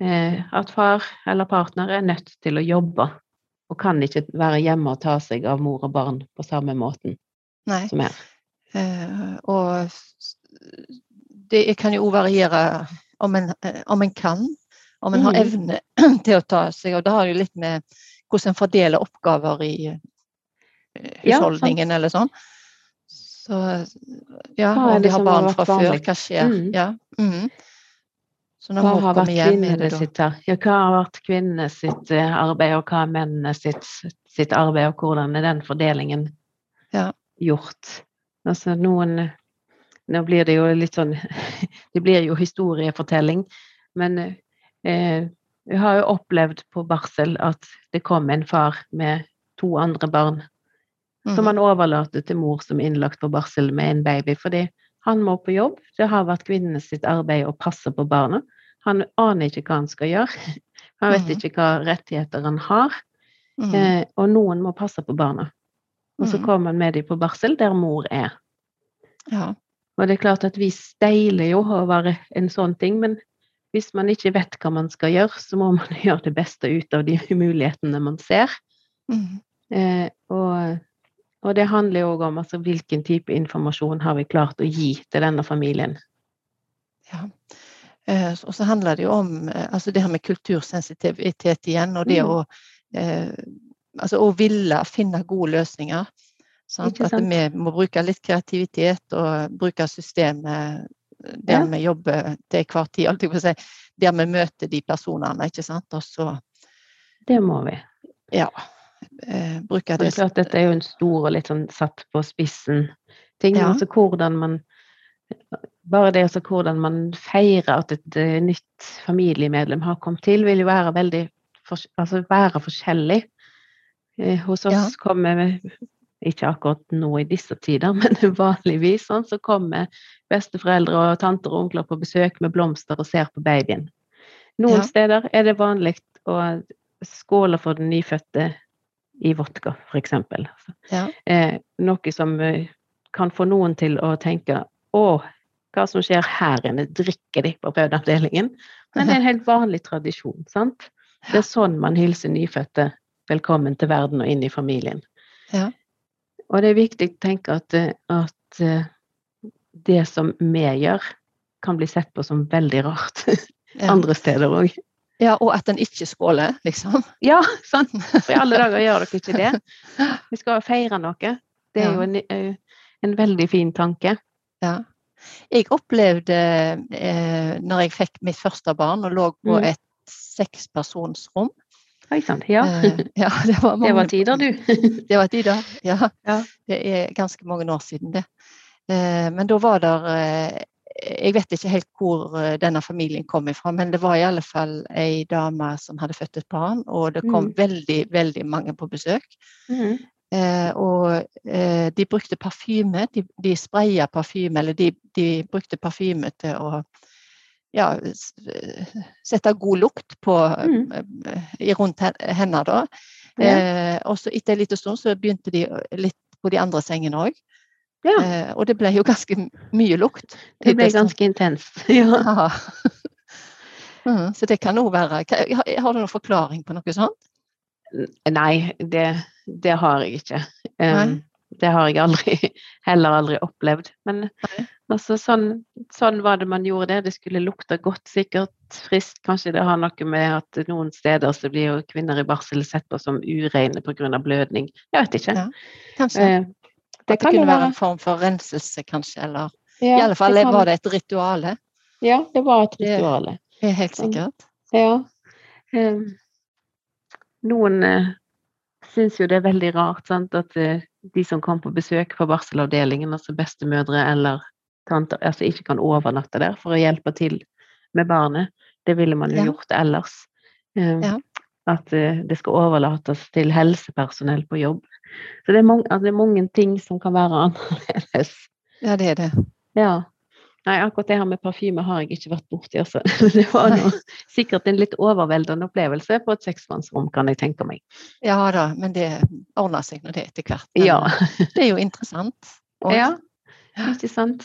eh, at far eller partner er nødt til å jobbe, og kan ikke være hjemme og ta seg av mor og barn på samme måten Nei. som her. Uh, og det kan jo òg variere om en, eh, om en kan, om en har Mhm. evne til å ta seg Og det har jo litt med hvordan en fordeler oppgaver i husholdningen Ja, eller sånn. Så ja, om de har barn fra før, hva skjer? Mm. Ja. mhm. Så nå Hva har vært kvinnene sitt her? Ja, hva har vært kvinnene sitt eh, arbeid, og hva er mennene sitt, sitt arbeid, og hvordan er den fordelingen Ja. gjort? Altså noen Nå blir det jo litt sånn Det blir jo historiefortelling, men eh, jeg har jo opplevd på barsel at det kom en far med to andre barn som Mhm. han overlater til mor som er innlagt på barsel med en baby, fordi han må på jobb. Det har vært kvinnenes sitt arbeid å passe på barna. Han aner ikke hva han skal gjøre. Han vet Mhm. ikke hva rettigheter han har. Mm. Eh, og noen må passe på barna. Og så Mhm. kommer han med dem på barsel der mor er. Ja. Og det er klart at vi steiler jo over en sånn ting, men hvis man ikke vet hva man skal gjøre, så må man gjøre det beste ut av de mulighetene man ser. Mm. Eh, og, og det handler jo òg om altså, hvilken type informasjon har vi klart å gi til denne familien. Ja. Eh, Og så handler det jo om eh, altså det her med kultursensitivitet igjen, og det Mm. å eh, altså å ville finne gode løsninger. Sant? At vi må bruke litt kreativitet og bruke systemet der Ja. vi jobber til hver tid, alt jeg si, der vi møter de personene, ikke sant. Og så, Det må vi. ja, eh, bruke det det er klart, dette er jo en stor og litt sånn satt på spissen ting. Ja. altså hvordan man Bare det altså hvordan man feirer at et eh, nytt familiemedlem har kommet til, vil jo være veldig for, altså være forskjellig. Eh, hos oss Ja. kommer ikke akkurat nå i disse tider, men vanligvis sånn, så kommer besteforeldre og tanter og onkler på besøk med blomster og ser på babyen. Noen Ja. steder er det vanlig å skåle for den nyfødte i vodka, f.eks. Ja. Eh, noe som eh, kan få noen til å tenke å, hva som skjer her inne, drikker de på fødeavdelingen? Men det er en helt vanlig tradisjon, sant? Det er sånn man hilser nyfødte velkommen til verden og inn i familien. Ja. Og det er viktig å tenke at, eh, at eh, det som vi gjør, kan bli sett på som veldig rart Ja. andre steder òg. ja, og at en ikke skåler, liksom. Ja, sant? For i alle dager gjør dere ikke det. Vi skal feire noe. Det er jo en, eh, en veldig fin tanke. Ja. Jeg opplevde eh, når jeg fikk mitt første barn og lå på Mm. et sekspersonsrom Oi sann. Ja. eh, ja, det var Det mange var tider, du. Det var tider, ja. Ja. Det er ganske mange år siden det. Eh, men da var det eh, Jeg vet ikke helt hvor eh, denne familien kom ifra, men det var i alle fall ei dame som hadde født et barn, og det kom Mm. veldig, veldig mange på besøk. Mhm. Eh, og eh, de brukte parfyme. De, de spraya parfyme, eller de, de brukte parfyme til å ja, eh, sette god lukt på, Mm. eh, i rundt hen- henne. da. Ja. Eh, og så etter en liten stund så begynte de litt på de andre sengene òg. ja. Eh, og det ble jo ganske mye lukt. Det ble ganske intenst. Ja. Mhm, Så det kan òg være Har har du noen forklaring på noe sånt? Nei, det, det har jeg ikke. Um, det har jeg aldri, heller aldri opplevd. Men altså, sånn, sånn var det man gjorde det. Det skulle lukte godt, sikkert friskt. Kanskje det har noe med at noen steder så blir jo kvinner i barsel sett på som ureine pga. blødning. Jeg vet ikke. Ja, Kanskje. Eh, At det det kan kunne være være. en form for renselse, kanskje. Eller Ja, i alle fall det kan- var det et rituale. Ja, det var et Det- ritual. Det er helt Sånn. sikkert. Ja. Um, noen uh, syns jo det er veldig rart sant, at eh, de som kom på besøk på barselavdelingen, altså bestemødre eller tanter, altså ikke kan overnatte der for å hjelpe til med barnet. Det ville man jo Ja. gjort ellers. Um, Ja. At eh, det skal overlates til helsepersonell på jobb. Så det er, mange, altså, det er mange ting som kan være annerledes. Ja, det er det. Ja. Nei, akkurat det her med parfyme har jeg ikke vært borti, altså. Det var noe, sikkert en litt overveldende opplevelse på et seksmannsrom, kan jeg tenke meg. Ja da, men det ordner seg nå det etter hvert. Men Ja. Det er jo interessant. Og- ja. Ikke sant?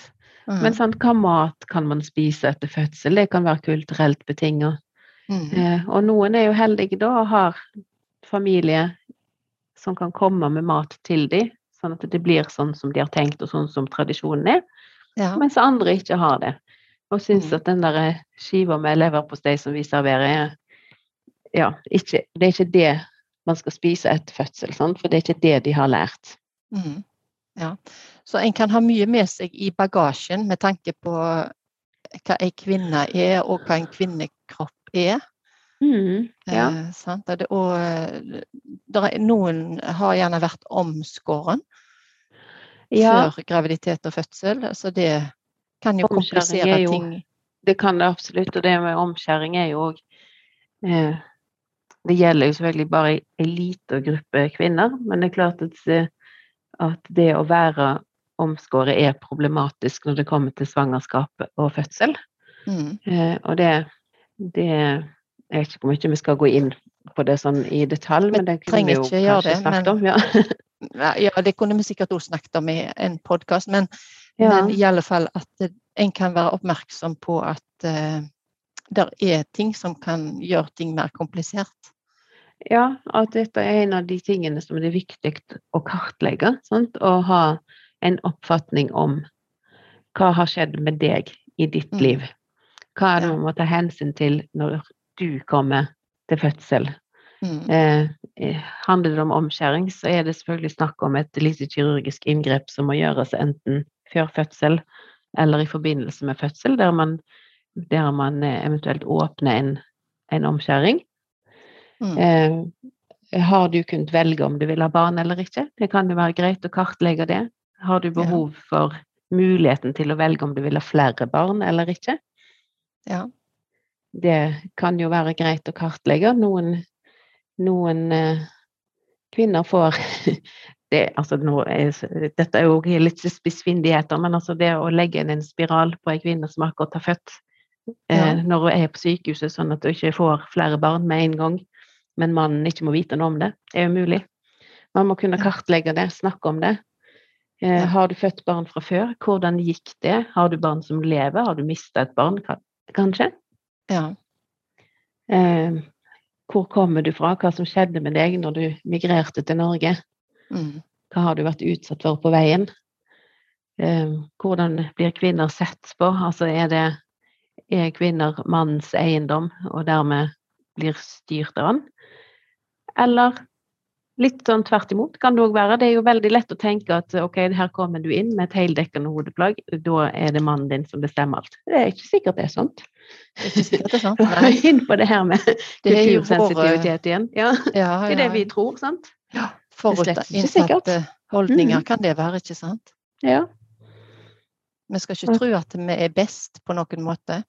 Mm. Men sånn, hva mat kan man spise etter fødsel? Det kan være kulturelt betinget. Mm. Eh, og noen er jo heldige da og har familie som kan komme med mat til dem, sånn at det blir sånn som de har tenkt, og sånn som tradisjonen er. Ja. mens andre ikke har det. Og syns Mm. at den der eh, skiva med leverpostei som vi serverer, er ja, ikke, det er ikke det man skal spise etter fødsel, sant? for det er ikke det de har lært. Mm. ja. Så en kan ha mye med seg i bagasjen med tanke på hva ei kvinne er, og hva en kvinnekropp er. Mm, ja. Eh, sant? Og, eh, der er, noen har gjerne vært omskåren ja, før graviditet og fødsel, så det kan jo komplisere er jo- ting. det kan det absolutt. Og det med omskjæring er jo òg eh, Det gjelder jo selvfølgelig bare en liten gruppe kvinner, men det er klart at, eh, at det å være omskåret er problematisk når det kommer til svangerskap og fødsel. Mm. Eh, og det, det Jeg vet ikke hvor mye vi skal gå inn på det sånn i detalj, men det kunne vi jo kanskje det, snakket men- om. Ja. Ja, det kunne vi sikkert også snakket om i en podkast, men, Ja. men i alle fall at en kan være oppmerksom på at uh, det er ting som kan gjøre ting mer komplisert. ja, at dette er en av de tingene som det er viktig å kartlegge. Sant? Og ha en oppfatning om hva har skjedd med deg i ditt Mm. liv. Hva er det man må ta hensyn til når du kommer til fødsel. Mm. Eh, eh, handler det om omskjæring, så er det selvfølgelig snakk om et lite kirurgisk inngrep som må gjøres enten før fødsel eller i forbindelse med fødsel, der man, der man eh, eventuelt åpner en, en omskjæring. Mm. Eh, har du kunnet velge om du vil ha barn eller ikke? Det kan jo være greit å kartlegge det. Har du behov for muligheten til å velge om du vil ha flere barn eller ikke? Ja. Det kan jo være greit å kartlegge. Noen, noen eh, kvinner får det, altså er, Dette er jo litt spissfindigheter, men altså det å legge inn en spiral på ei kvinne som akkurat har født eh, Ja. når hun er på sykehuset, sånn at hun ikke får flere barn med en gang, men mannen ikke må vite noe om det, er umulig. Man må kunne kartlegge det, snakke om det. Eh, Har du født barn fra før? Hvordan gikk det? Har du barn som lever? Har du mista et barn, kanskje? ja. Eh, hvor kommer du fra? Hva som skjedde med deg når du migrerte til Norge? Mm. Hva har du vært utsatt for på veien? Eh, hvordan blir kvinner sett på? Altså er det er kvinner mannens eiendom og dermed blir styrt av han? Eller litt sånn tvert imot kan det òg være. Det er jo veldig lett å tenke at ok, her kommer du inn med et heldekkende hodeplagg, da er det mannen din som bestemmer alt. Det er ikke sikkert det er sånt. Det er Nei. på det her med kultursensitivitet igjen. Ja, ja, det er det vi tror, sant? ja, forutinnsatte holdninger mm. kan det være, ikke sant? Ja. Vi skal ikke tro at vi er best på noen måte.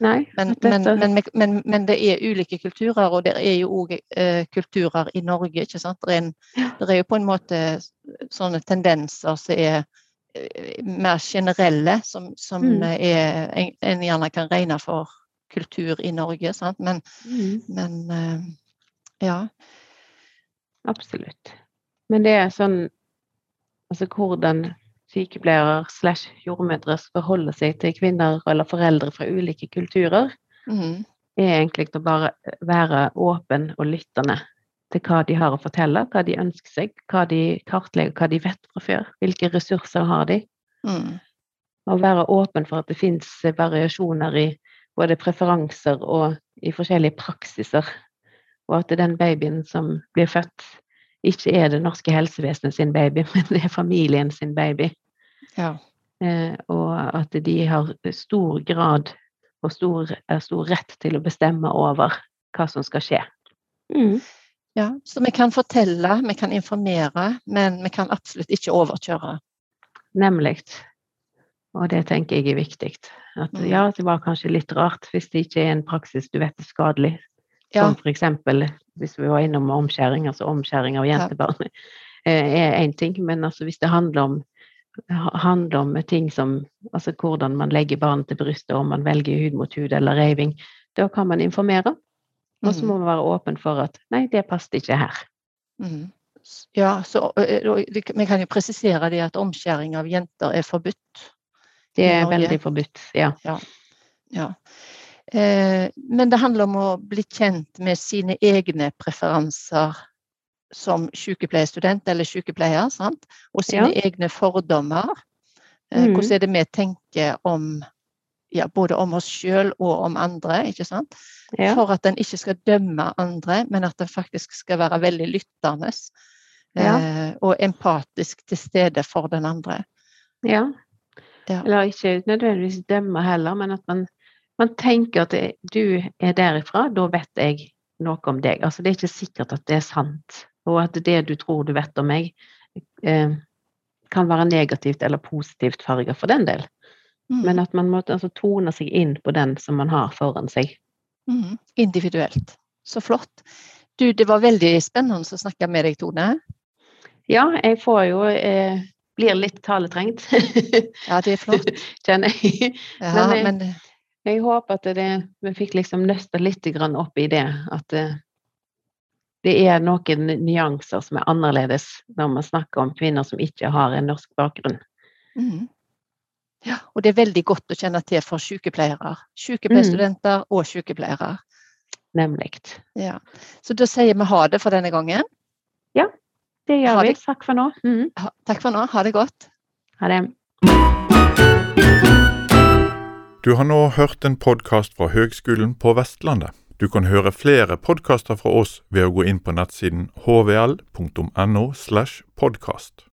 Nei, Men, men, men, men, men det er ulike kulturer, og det er jo òg eh, kulturer i Norge. ikke sant? Det er, en, det er jo på en måte sånne tendenser som er mer generelle, som, som Mm. er, en, en gjerne kan regne for kultur i Norge. Sant? Men, Mm, men eh, ja. absolutt. Men det er sånn Altså hvordan sykepleiere slash jordmødre forholder seg til kvinner eller foreldre fra ulike kulturer, mm. er egentlig å bare være åpen og lyttende til hva de har å fortelle, hva de ønsker seg, hva de kartlegger, hva de vet fra før, hvilke ressurser har de. mm, Og være åpen for at det finnes variasjoner i både preferanser og i forskjellige praksiser. Og at den babyen som blir født, ikke er det norske helsevesenet sin baby, men det er familien sin baby. ja. Eh, og at de har stor grad og stor, er stor rett til å bestemme over hva som skal skje. Mm. Ja. Så vi kan fortelle, vi kan informere, men vi kan absolutt ikke overkjøre. Nemlig. Og det tenker jeg er viktig. At Mm. ja, det var kanskje litt rart hvis det ikke er en praksis du vet er skadelig. Som for eksempel hvis vi var innom omskjæring, altså omskjæring av jentebarn ja. er én ting, men altså hvis det handler om handler om ting som altså hvordan man legger barnet til brystet, om man velger hud mot hud eller reiving, da kan man informere. Og så mhm. må man være åpen for at nei, det passet ikke her. Mm. Ja, så vi kan jo presisere det at omskjæring av jenter er forbudt. Det er veldig forbudt. Ja. Ja. Eh, men det handler om å bli kjent med sine egne preferanser som sykepleierstudent eller sykepleier, sant? og sine egne fordommer. Eh, Mhm. Hvordan er det vi tenker om ja, både om oss sjøl og om andre, ikke sant? Ja. For at en ikke skal dømme andre, men at en faktisk skal være veldig lyttende. Ja. Eh, og empatisk til stede for den andre. ja. Ja. Eller ikke nødvendigvis dømme heller, men at man, man tenker at det, du er derifra, da vet jeg noe om deg. Altså det er ikke sikkert at det er sant, og at det du tror du vet om meg, eh, kan være negativt eller positivt farga for den del. Mm. Men at man må altså, tone seg inn på den som man har foran seg. Mm. Individuelt. Så flott. Du, det var veldig spennende å snakke med deg, Tone. Ja, jeg får jo eh, Blir litt taletrengt, Ja, det er flott. kjenner jeg. Ja, Men, jeg, men Jeg håper at det, vi fikk liksom nøsta litt grann opp i det. At det, det er noen nyanser som er annerledes når man snakker om kvinner som ikke har en norsk bakgrunn. mhm. Ja, Og det er veldig godt å kjenne til for sykepleiere. Sykepleierstudenter og sykepleiere. Nemlig. Ja. Så da sier vi ha det for denne gangen. Ja, Det gjør vi. Takk for nå. Mm. Ha- Takk for nå. Ha det godt. Ha det. Du har nå hørt en podkast fra Høgskolen på Vestlandet. Du kan høre flere podkaster fra oss ved å gå inn på nettsiden hvl.no. slash podkast.